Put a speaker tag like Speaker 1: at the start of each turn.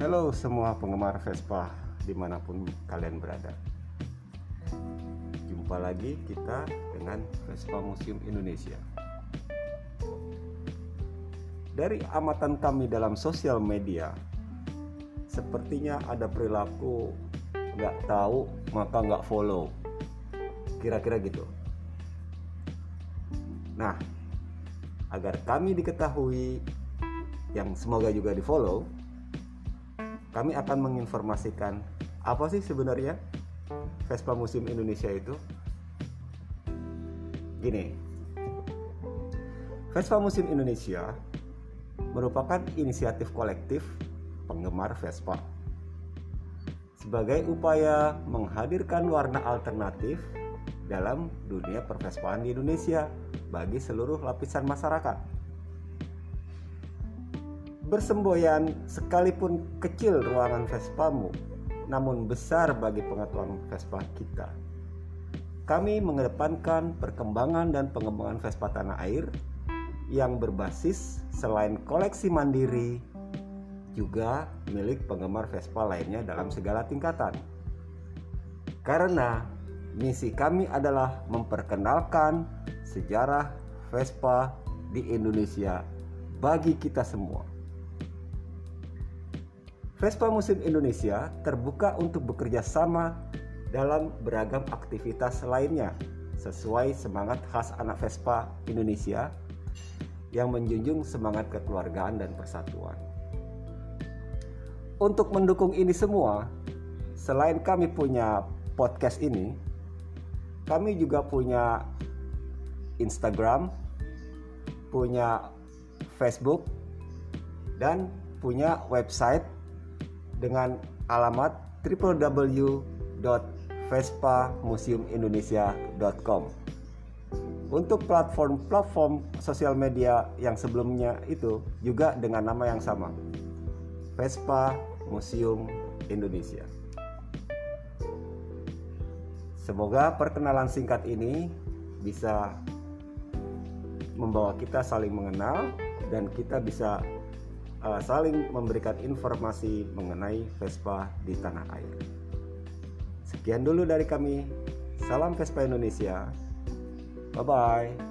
Speaker 1: Halo semua penggemar Vespa di mana pun kalian berada. Jumpa lagi kita dengan Vespa Museum Indonesia. Dari amatan kami dalam sosial media Sepertinya ada perilaku nggak tahu maka nggak follow. Kira-kira gitu. Nah agar kami diketahui yang semoga juga di follow kami akan menginformasikan apa sih sebenarnya Vespa Museum Indonesia itu. Gini, Vespa Museum Indonesia merupakan inisiatif kolektif penggemar Vespa. Sebagai upaya menghadirkan warna alternatif dalam dunia pervespaan di Indonesia bagi seluruh lapisan masyarakat bersemboyan sekalipun kecil ruangan Vespamu, namun besar bagi pengetahuan Vespa kita. Kami mengedepankan perkembangan dan pengembangan Vespa tanah air yang berbasis selain koleksi mandiri juga milik penggemar Vespa lainnya dalam segala tingkatan. Karena misi kami adalah memperkenalkan sejarah Vespa di Indonesia bagi kita semua. Vespa Museum Indonesia terbuka untuk bekerja sama dalam beragam aktivitas lainnya sesuai semangat khas anak Vespa Indonesia yang menjunjung semangat kekeluargaan dan persatuan. Untuk mendukung ini semua, selain kami punya podcast ini, kami juga punya Instagram, punya Facebook, dan punya website dengan alamat www.vespamuseumindonesia.com. Untuk platform-platform sosial media yang sebelumnya itu juga dengan nama yang sama. Vespa Museum Indonesia. Semoga perkenalan singkat ini bisa membawa kita saling mengenal dan kita bisa uh, saling memberikan informasi mengenai Vespa di tanah air. Sekian dulu dari kami. Salam Vespa Indonesia. Bye bye.